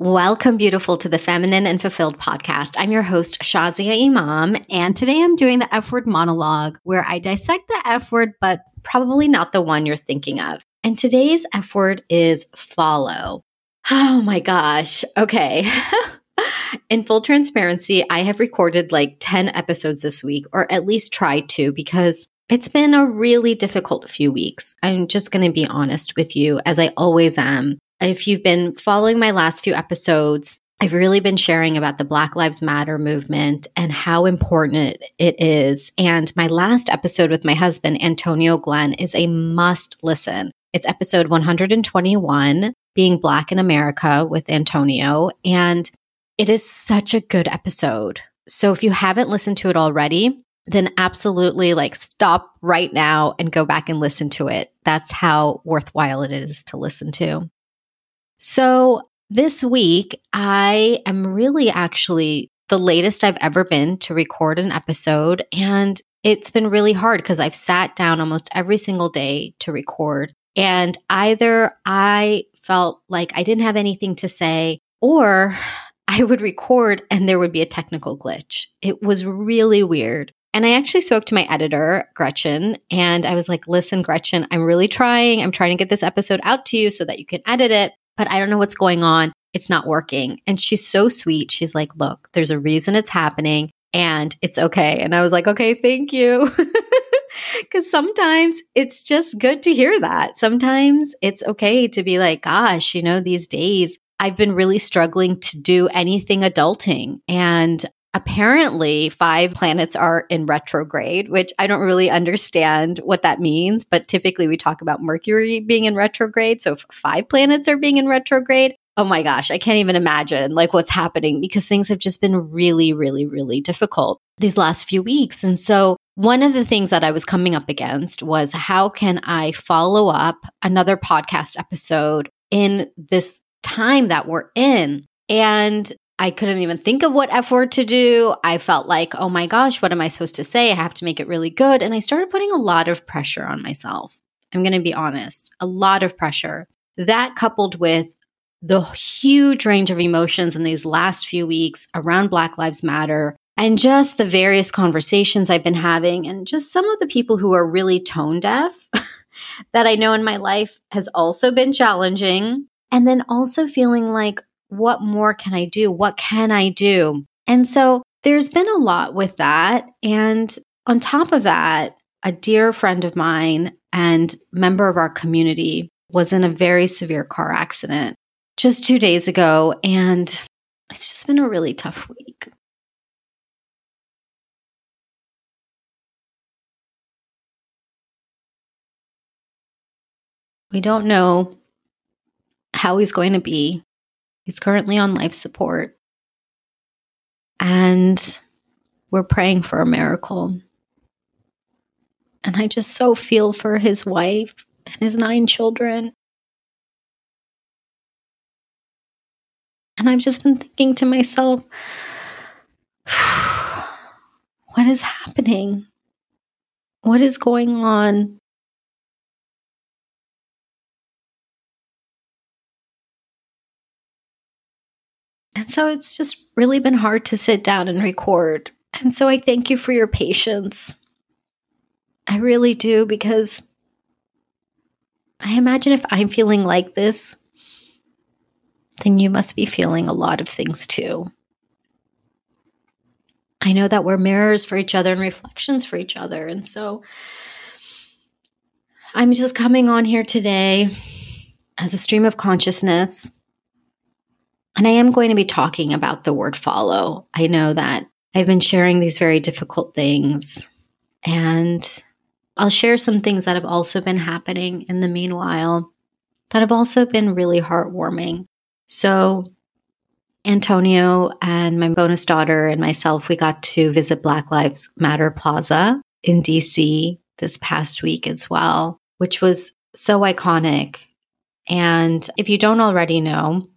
Welcome, beautiful, to the Feminine and Fulfilled podcast. I'm your host, Shazia Imam, and today I'm doing the F word monologue where I dissect the F word, but probably not the one you're thinking of. And today's F word is follow. Oh my gosh. Okay. In full transparency, I have recorded like 10 episodes this week, or at least tried to, because it's been a really difficult few weeks. I'm just going to be honest with you, as I always am. If you've been following my last few episodes, I've really been sharing about the Black Lives Matter movement and how important it is. And my last episode with my husband, Antonio Glenn, is a must listen. It's episode 121, Being Black in America with Antonio. And it is such a good episode. So if you haven't listened to it already, then absolutely like stop right now and go back and listen to it. That's how worthwhile it is to listen to. So this week, I am really actually the latest I've ever been to record an episode. And it's been really hard because I've sat down almost every single day to record. And either I felt like I didn't have anything to say, or I would record and there would be a technical glitch. It was really weird. And I actually spoke to my editor, Gretchen, and I was like, listen, Gretchen, I'm really trying. I'm trying to get this episode out to you so that you can edit it but I don't know what's going on. It's not working. And she's so sweet. She's like, look, there's a reason it's happening and it's okay. And I was like, okay, thank you. Because sometimes it's just good to hear that. Sometimes it's okay to be like, gosh, you know, these days I've been really struggling to do anything adulting. And apparently five planets are in retrograde, which I don't really understand what that means. But typically we talk about Mercury being in retrograde. So if five planets are being in retrograde, oh my gosh, I can't even imagine like what's happening because things have just been really, really, really difficult these last few weeks. And so one of the things that I was coming up against was how can I follow up another podcast episode in this time that we're in? And I couldn't even think of what F word to do. I felt like, oh my gosh, what am I supposed to say? I have to make it really good. And I started putting a lot of pressure on myself. I'm going to be honest, a lot of pressure. That coupled with the huge range of emotions in these last few weeks around Black Lives Matter and just the various conversations I've been having, and just some of the people who are really tone deaf that I know in my life has also been challenging. And then also feeling like, what more can I do? What can I do? And so there's been a lot with that. And on top of that, a dear friend of mine and member of our community was in a very severe car accident just two days ago. And it's just been a really tough week. We don't know how he's going to be. He's currently on life support. And we're praying for a miracle. And I just so feel for his wife and his nine children. And I've just been thinking to myself, what is happening? What is going on? And so it's just really been hard to sit down and record. And so I thank you for your patience. I really do because I imagine if I'm feeling like this, then you must be feeling a lot of things too. I know that we're mirrors for each other and reflections for each other. And so I'm just coming on here today as a stream of consciousness and I am going to be talking about the word follow. I know that I've been sharing these very difficult things, and I'll share some things that have also been happening in the meanwhile that have also been really heartwarming. So, Antonio and my bonus daughter and myself, we got to visit Black Lives Matter Plaza in DC this past week as well, which was so iconic. And if you don't already know,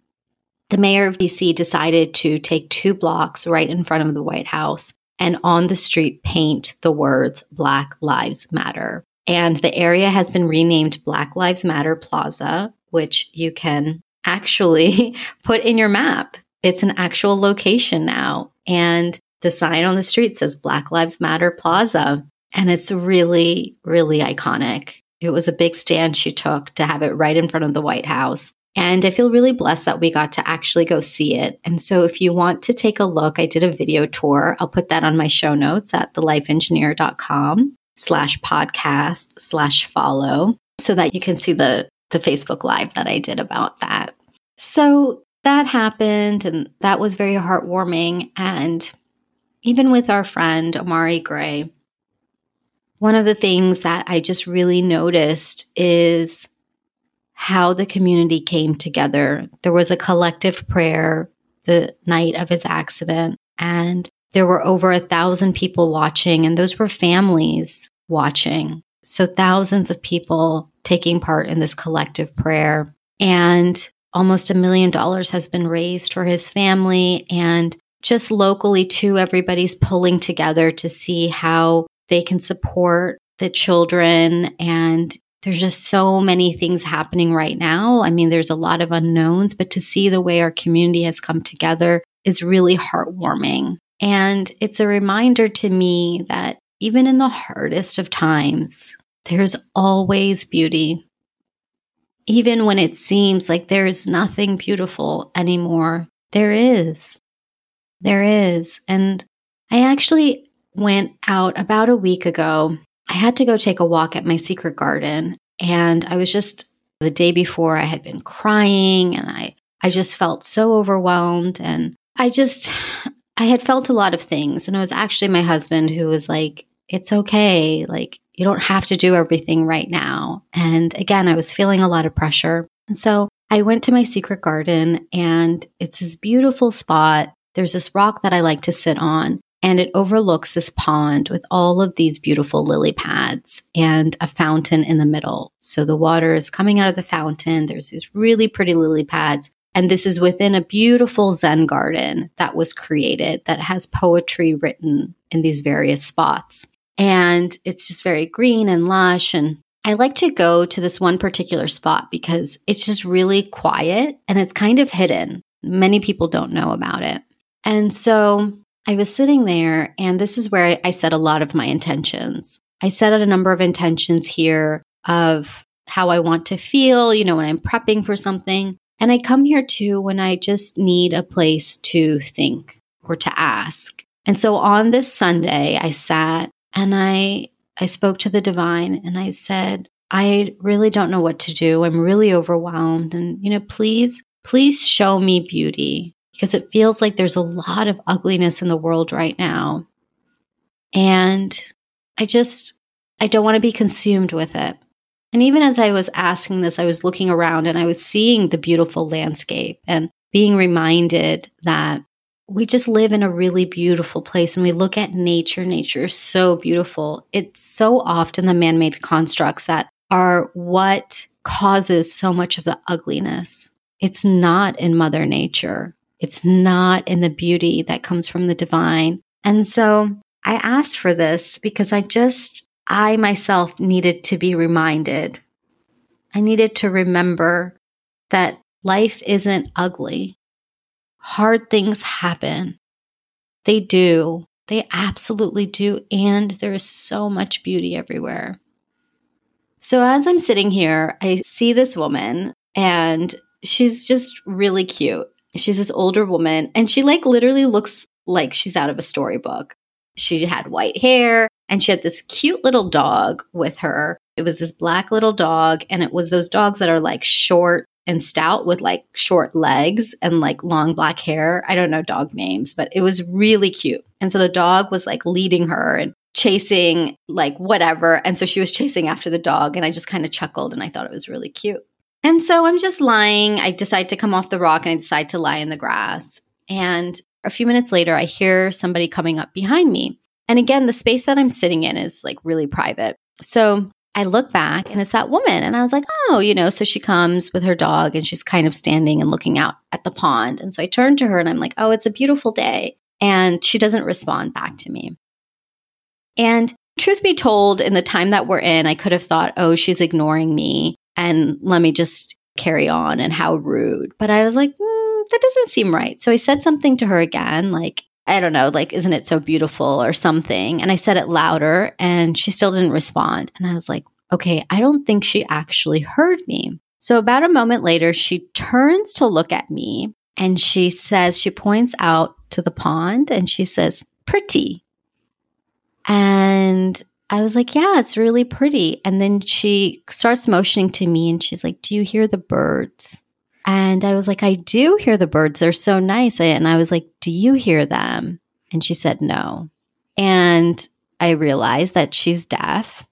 the mayor of DC decided to take two blocks right in front of the White House and on the street paint the words Black Lives Matter. And the area has been renamed Black Lives Matter Plaza, which you can actually put in your map. It's an actual location now. And the sign on the street says Black Lives Matter Plaza. And it's really, really iconic. It was a big stand she took to have it right in front of the White House. And I feel really blessed that we got to actually go see it. And so if you want to take a look, I did a video tour. I'll put that on my show notes at thelifeengineer.com slash podcast slash follow so that you can see the, the Facebook live that I did about that. So that happened and that was very heartwarming. And even with our friend Amari Gray, one of the things that I just really noticed is how the community came together. There was a collective prayer the night of his accident, and there were over a thousand people watching, and those were families watching. So, thousands of people taking part in this collective prayer. And almost a million dollars has been raised for his family. And just locally, too, everybody's pulling together to see how they can support the children and there's just so many things happening right now. I mean, there's a lot of unknowns, but to see the way our community has come together is really heartwarming. And it's a reminder to me that even in the hardest of times, there's always beauty. Even when it seems like there is nothing beautiful anymore, there is. There is. And I actually went out about a week ago I had to go take a walk at my secret garden. And I was just the day before, I had been crying and I, I just felt so overwhelmed. And I just, I had felt a lot of things. And it was actually my husband who was like, it's okay. Like, you don't have to do everything right now. And again, I was feeling a lot of pressure. And so I went to my secret garden and it's this beautiful spot. There's this rock that I like to sit on and it overlooks this pond with all of these beautiful lily pads and a fountain in the middle. So the water is coming out of the fountain. There's these really pretty lily pads. And this is within a beautiful Zen garden that was created that has poetry written in these various spots. And it's just very green and lush. And I like to go to this one particular spot because it's just really quiet and it's kind of hidden. Many people don't know about it. And so I was sitting there, and this is where I, I set a lot of my intentions. I set out a number of intentions here of how I want to feel, you know, when I'm prepping for something. And I come here too when I just need a place to think or to ask. And so on this Sunday, I sat and I I spoke to the divine and I said, I really don't know what to do. I'm really overwhelmed and you know, please please show me beauty because it feels like there's a lot of ugliness in the world right now. And I just, I don't want to be consumed with it. And even as I was asking this, I was looking around and I was seeing the beautiful landscape and being reminded that we just live in a really beautiful place. When we look at nature, nature is so beautiful. It's so often the man made constructs that are what causes so much of the ugliness. It's not in Mother Nature. It's not in the beauty that comes from the divine. And so I asked for this because I just, I myself needed to be reminded. I needed to remember that life isn't ugly. Hard things happen. They do. They absolutely do. And there is so much beauty everywhere. So as I'm sitting here, I see this woman and she's just really cute. She's this older woman and she like literally looks like she's out of a storybook. She had white hair and she had this cute little dog with her. It was this black little dog and it was those dogs that are like short and stout with like short legs and like long black hair. I don't know dog names, but it was really cute. And so the dog was like leading her and chasing like whatever. And so she was chasing after the dog and I just kind of chuckled and I thought it was really cute. And so I'm just lying. I decide to come off the rock and I decide to lie in the grass. And a few minutes later, I hear somebody coming up behind me. And again, the space that I'm sitting in is like really private. So I look back and it's that woman. And I was like, oh, you know, so she comes with her dog and she's kind of standing and looking out at the pond. And so I turn to her and I'm like, oh, it's a beautiful day. And she doesn't respond back to me. And truth be told, in the time that we're in, I could have thought, oh, she's ignoring me and let me just carry on and how rude. But I was like, mm, that doesn't seem right. So I said something to her again, like, I don't know, like, isn't it so beautiful or something? And I said it louder and she still didn't respond. And I was like, okay, I don't think she actually heard me. So about a moment later, she turns to look at me and she says, she points out to the pond and she says, pretty. And I was like, yeah, it's really pretty. And then she starts motioning to me and she's like, do you hear the birds? And I was like, I do hear the birds. They're so nice. And I was like, Do you hear them? And she said, No. And I realized that she's deaf.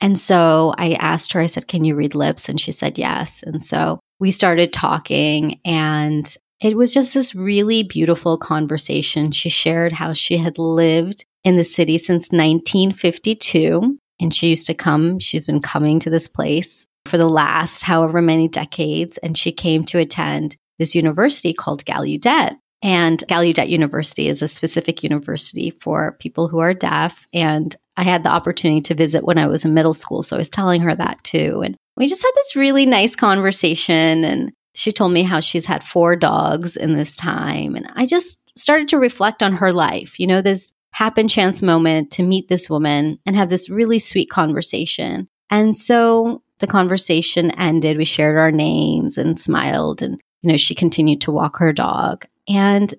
And so I asked her, I said, Can you read lips? And she said, Yes. And so we started talking, and it was just this really beautiful conversation. She shared how she had lived in the city since 1952. And she used to come, she's been coming to this place for the last however many decades. And she came to attend this university called Gallaudet. And Gallaudet University is a specific university for people who are deaf. And I had the opportunity to visit when I was in middle school. So I was telling her that too. And we just had this really nice conversation. And she told me how she's had four dogs in this time. And I just started to reflect on her life. You know, this happen chance moment to meet this woman and have this really sweet conversation. And so the conversation ended, we shared our names and smiled. And, you know, she continued to walk her dog. And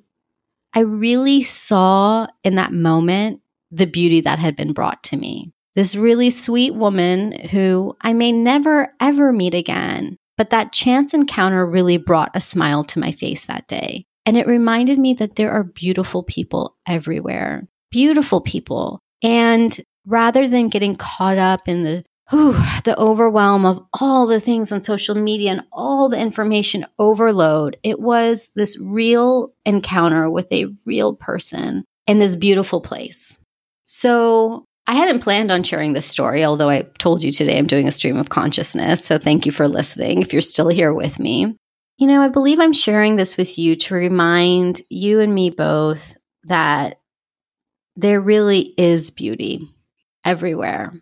I really saw in that moment the beauty that had been brought to me. This really sweet woman who I may never ever meet again, but that chance encounter really brought a smile to my face that day. And it reminded me that there are beautiful people everywhere, beautiful people. And rather than getting caught up in the whew, the overwhelm of all the things on social media and all the information overload. It was this real encounter with a real person in this beautiful place. So I hadn't planned on sharing this story, although I told you today I'm doing a stream of consciousness. So thank you for listening if you're still here with me. You know, I believe I'm sharing this with you to remind you and me both that there really is beauty everywhere.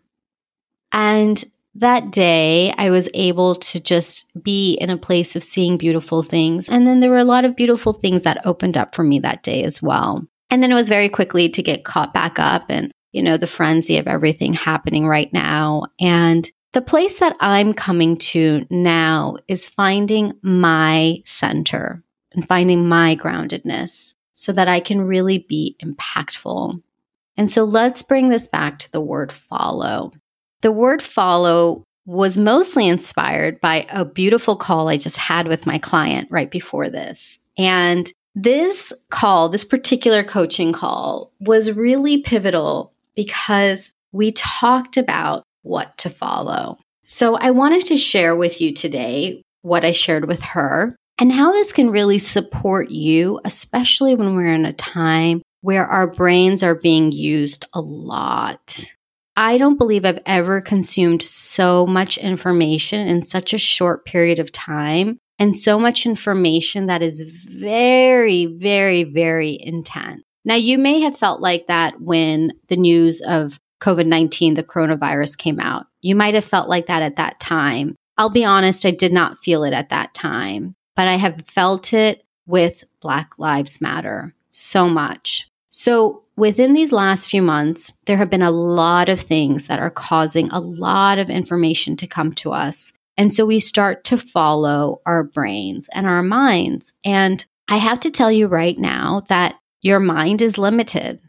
And that day, I was able to just be in a place of seeing beautiful things. And then there were a lot of beautiful things that opened up for me that day as well. And then it was very quickly to get caught back up and, you know, the frenzy of everything happening right now. And the place that I'm coming to now is finding my center and finding my groundedness so that I can really be impactful. And so let's bring this back to the word follow. The word follow was mostly inspired by a beautiful call I just had with my client right before this. And this call, this particular coaching call, was really pivotal because we talked about what to follow. So I wanted to share with you today what I shared with her and how this can really support you, especially when we're in a time where our brains are being used a lot. I don't believe I've ever consumed so much information in such a short period of time and so much information that is very, very, very intense. Now, you may have felt like that when the news of COVID 19, the coronavirus came out. You might have felt like that at that time. I'll be honest, I did not feel it at that time, but I have felt it with Black Lives Matter so much. So, within these last few months, there have been a lot of things that are causing a lot of information to come to us. And so we start to follow our brains and our minds. And I have to tell you right now that your mind is limited.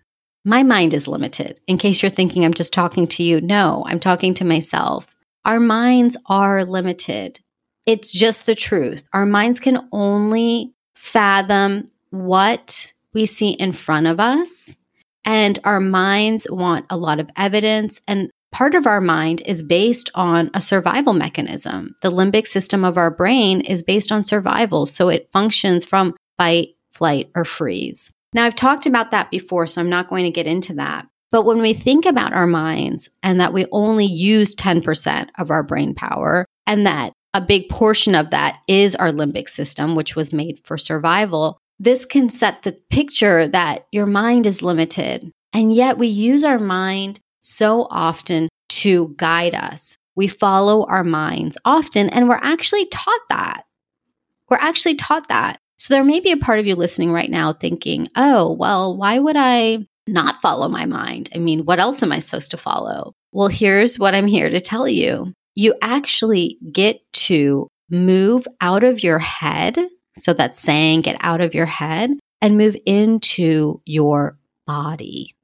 My mind is limited. In case you're thinking I'm just talking to you, no, I'm talking to myself. Our minds are limited. It's just the truth. Our minds can only fathom what we see in front of us and our minds want a lot of evidence. And part of our mind is based on a survival mechanism. The limbic system of our brain is based on survival. So it functions from fight, flight, or freeze. Now, I've talked about that before, so I'm not going to get into that. But when we think about our minds and that we only use 10% of our brain power, and that a big portion of that is our limbic system, which was made for survival, this can set the picture that your mind is limited. And yet we use our mind so often to guide us. we follow our minds often, and we're actually taught that. We're actually taught that. So there may be a part of you listening right now thinking, oh, well, why would I not follow my mind? I mean, what else am I supposed to follow? Well, here's what I'm here to tell you you actually get to move out of your head. So that's saying get out of your head and move into your body.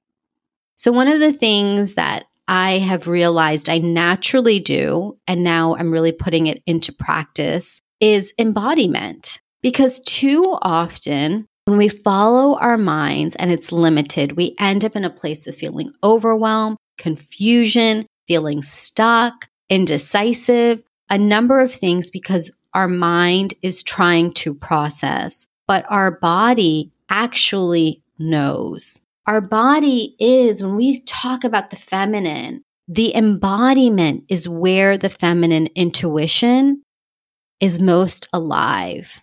So, one of the things that I have realized I naturally do, and now I'm really putting it into practice, is embodiment. Because too often, when we follow our minds and it's limited, we end up in a place of feeling overwhelmed, confusion, feeling stuck, indecisive, a number of things because our mind is trying to process, but our body actually knows. Our body is, when we talk about the feminine, the embodiment is where the feminine intuition is most alive.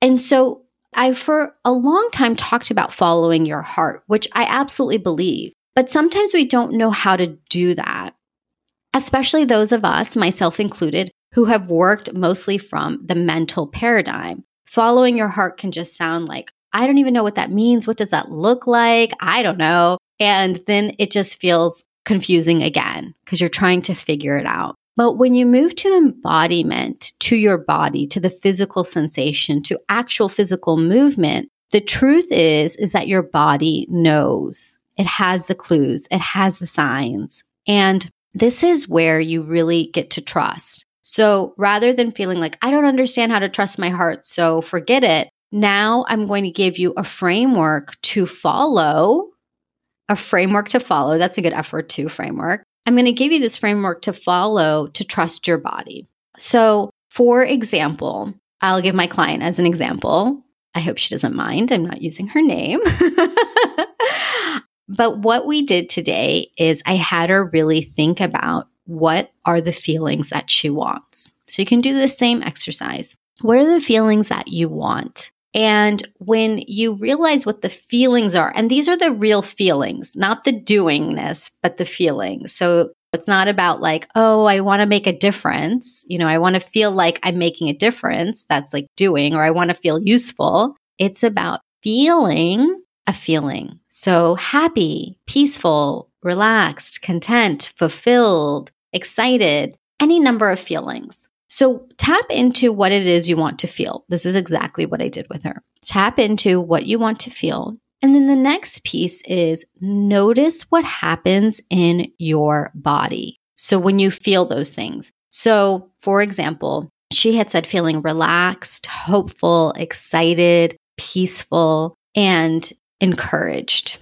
And so I, for a long time, talked about following your heart, which I absolutely believe. But sometimes we don't know how to do that, especially those of us, myself included, who have worked mostly from the mental paradigm. Following your heart can just sound like, I don't even know what that means. What does that look like? I don't know. And then it just feels confusing again because you're trying to figure it out. But when you move to embodiment, to your body, to the physical sensation, to actual physical movement, the truth is, is that your body knows. It has the clues, it has the signs. And this is where you really get to trust. So rather than feeling like, I don't understand how to trust my heart, so forget it, now I'm going to give you a framework to follow, a framework to follow. That's a good effort to framework. I'm going to give you this framework to follow to trust your body. So, for example, I'll give my client as an example. I hope she doesn't mind. I'm not using her name. but what we did today is I had her really think about what are the feelings that she wants. So you can do the same exercise. What are the feelings that you want? And when you realize what the feelings are, and these are the real feelings, not the doingness, but the feelings. So it's not about like, oh, I want to make a difference. You know, I want to feel like I'm making a difference. That's like doing, or I want to feel useful. It's about feeling a feeling. So happy, peaceful, relaxed, content, fulfilled, excited, any number of feelings. So tap into what it is you want to feel. This is exactly what I did with her. Tap into what you want to feel. And then the next piece is notice what happens in your body. So when you feel those things. So, for example, she had said feeling relaxed, hopeful, excited, peaceful, and encouraged.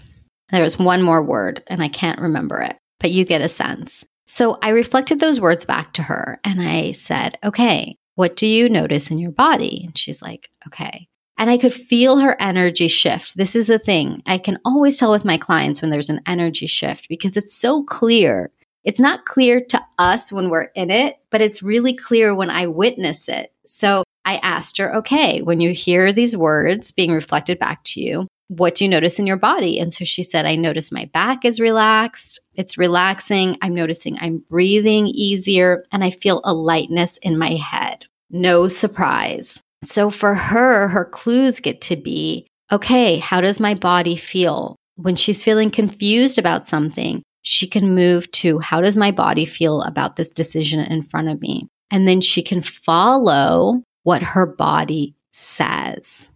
There was one more word, and I can't remember it, but you get a sense. So I reflected those words back to her and I said, okay, what do you notice in your body? And she's like, okay. And I could feel her energy shift. This is the thing. I can always tell with my clients when there's an energy shift because it's so clear. It's not clear to us when we're in it, but it's really clear when I witness it. So I asked her, okay, when you hear these words being reflected back to you, what do you notice in your body? And so she said, I notice my back is relaxed. It's relaxing. I'm noticing I'm breathing easier and I feel a lightness in my head. No surprise. So for her, her clues get to be okay, how does my body feel? When she's feeling confused about something, she can move to how does my body feel about this decision in front of me? And then she can follow what her body says.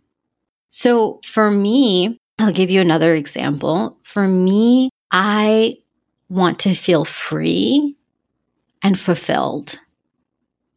So for me, I'll give you another example. For me, I want to feel free and fulfilled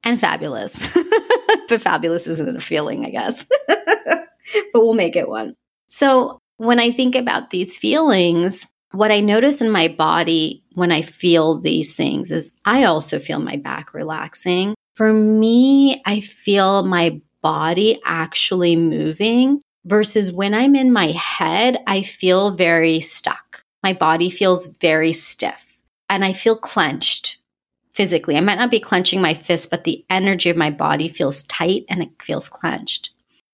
and fabulous. but fabulous isn't a feeling, I guess. but we'll make it one. So when I think about these feelings, what I notice in my body when I feel these things is I also feel my back relaxing. For me, I feel my body actually moving versus when I'm in my head, I feel very stuck. My body feels very stiff and I feel clenched physically. I might not be clenching my fist, but the energy of my body feels tight and it feels clenched.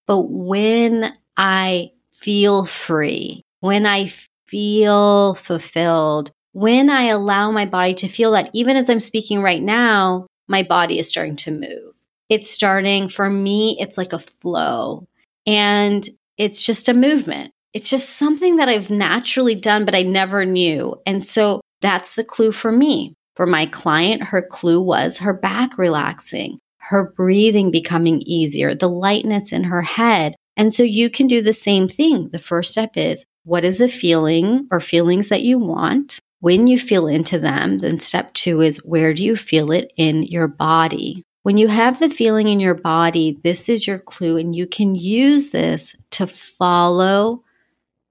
But when I feel free, when I feel fulfilled, when I allow my body to feel that, even as I'm speaking right now, my body is starting to move. It's starting, for me, it's like a flow and it's just a movement. It's just something that I've naturally done, but I never knew. And so that's the clue for me. For my client, her clue was her back relaxing, her breathing becoming easier, the lightness in her head. And so you can do the same thing. The first step is what is the feeling or feelings that you want? When you feel into them, then step two is where do you feel it in your body? When you have the feeling in your body, this is your clue, and you can use this to follow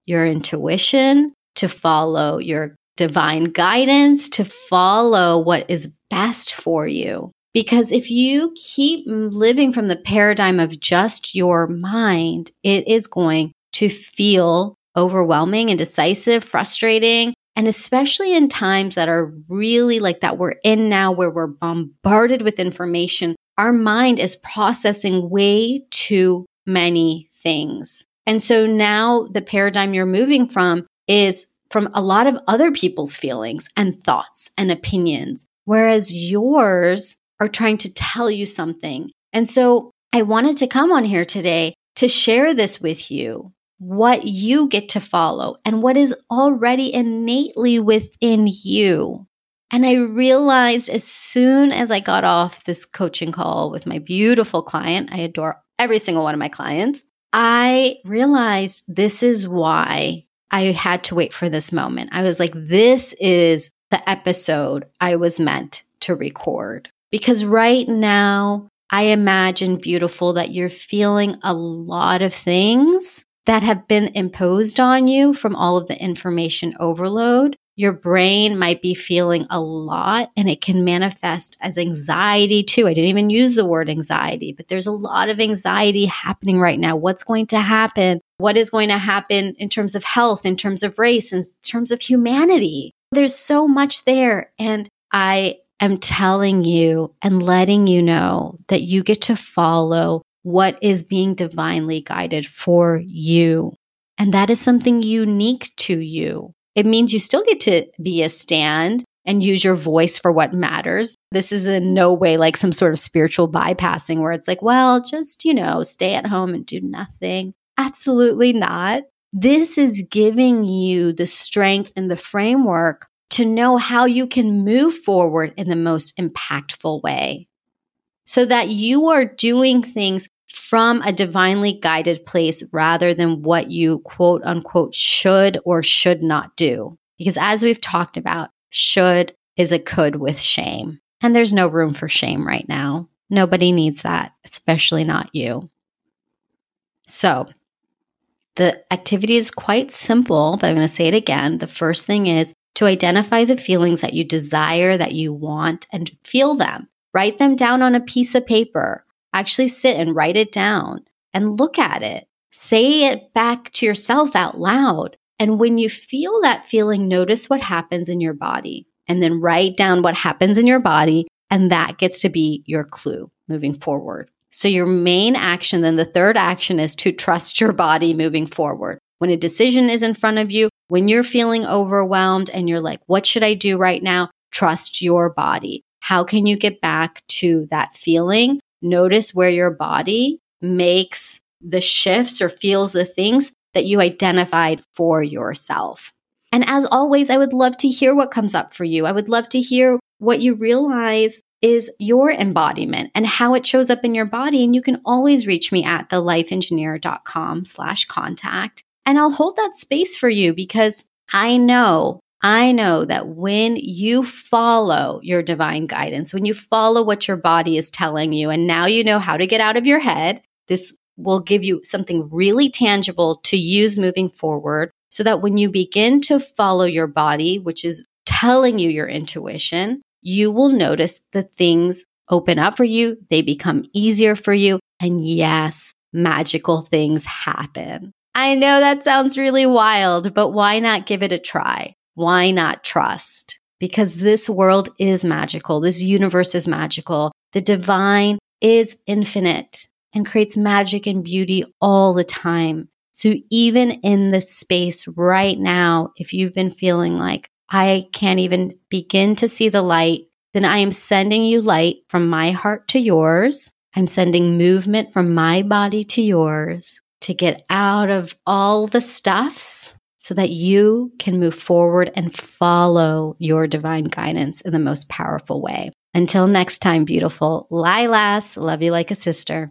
your intuition, to follow your divine guidance, to follow what is best for you. Because if you keep living from the paradigm of just your mind, it is going to feel overwhelming, and decisive, frustrating, and especially in times that are really like that we're in now, where we're bombarded with information, our mind is processing way too many things. And so now the paradigm you're moving from is from a lot of other people's feelings and thoughts and opinions, whereas yours are trying to tell you something. And so I wanted to come on here today to share this with you what you get to follow and what is already innately within you. And I realized as soon as I got off this coaching call with my beautiful client, I adore every single one of my clients. I realized this is why I had to wait for this moment. I was like, this is the episode I was meant to record. Because right now, I imagine beautiful that you're feeling a lot of things that have been imposed on you from all of the information overload. Your brain might be feeling a lot and it can manifest as anxiety too. I didn't even use the word anxiety, but there's a lot of anxiety happening right now. What's going to happen? What is going to happen in terms of health, in terms of race, in terms of humanity? There's so much there. And I am telling you and letting you know that you get to follow what is being divinely guided for you. And that is something unique to you. It means you still get to be a stand and use your voice for what matters. This is in no way like some sort of spiritual bypassing where it's like, well, just, you know, stay at home and do nothing. Absolutely not. This is giving you the strength and the framework to know how you can move forward in the most impactful way so that you are doing things from a divinely guided place rather than what you quote unquote should or should not do. Because as we've talked about, should is a could with shame. And there's no room for shame right now. Nobody needs that, especially not you. So, the activity is quite simple, but I'm going to say it again. The first thing is to identify the feelings that you desire, that you want, and feel them. Write them down on a piece of paper Actually sit and write it down and look at it. Say it back to yourself out loud. And when you feel that feeling, notice what happens in your body and then write down what happens in your body. And that gets to be your clue moving forward. So, your main action, then the third action is to trust your body moving forward. When a decision is in front of you, when you're feeling overwhelmed and you're like, what should I do right now? Trust your body. How can you get back to that feeling Notice where your body makes the shifts or feels the things that you identified for yourself. And as always, I would love to hear what comes up for you. I would love to hear what you realize is your embodiment and how it shows up in your body. And you can always reach me at thelifeengineer.com slash contact. And I'll hold that space for you because I know I know that when you follow your divine guidance, when you follow what your body is telling you, and now you know how to get out of your head, this will give you something really tangible to use moving forward so that when you begin to follow your body, which is telling you your intuition, you will notice the things open up for you, they become easier for you, and yes, magical things happen. I know that sounds really wild, but why not give it a try? Why not trust? Because this world is magical. This universe is magical. The divine is infinite and creates magic and beauty all the time. So even in this space right now, if you've been feeling like, I can't even begin to see the light, then I am sending you light from my heart to yours. I'm sending movement from my body to yours to get out of all the stuffs so that you can move forward and follow your divine guidance in the most powerful way. Until next time, beautiful Lilas, love you like a sister.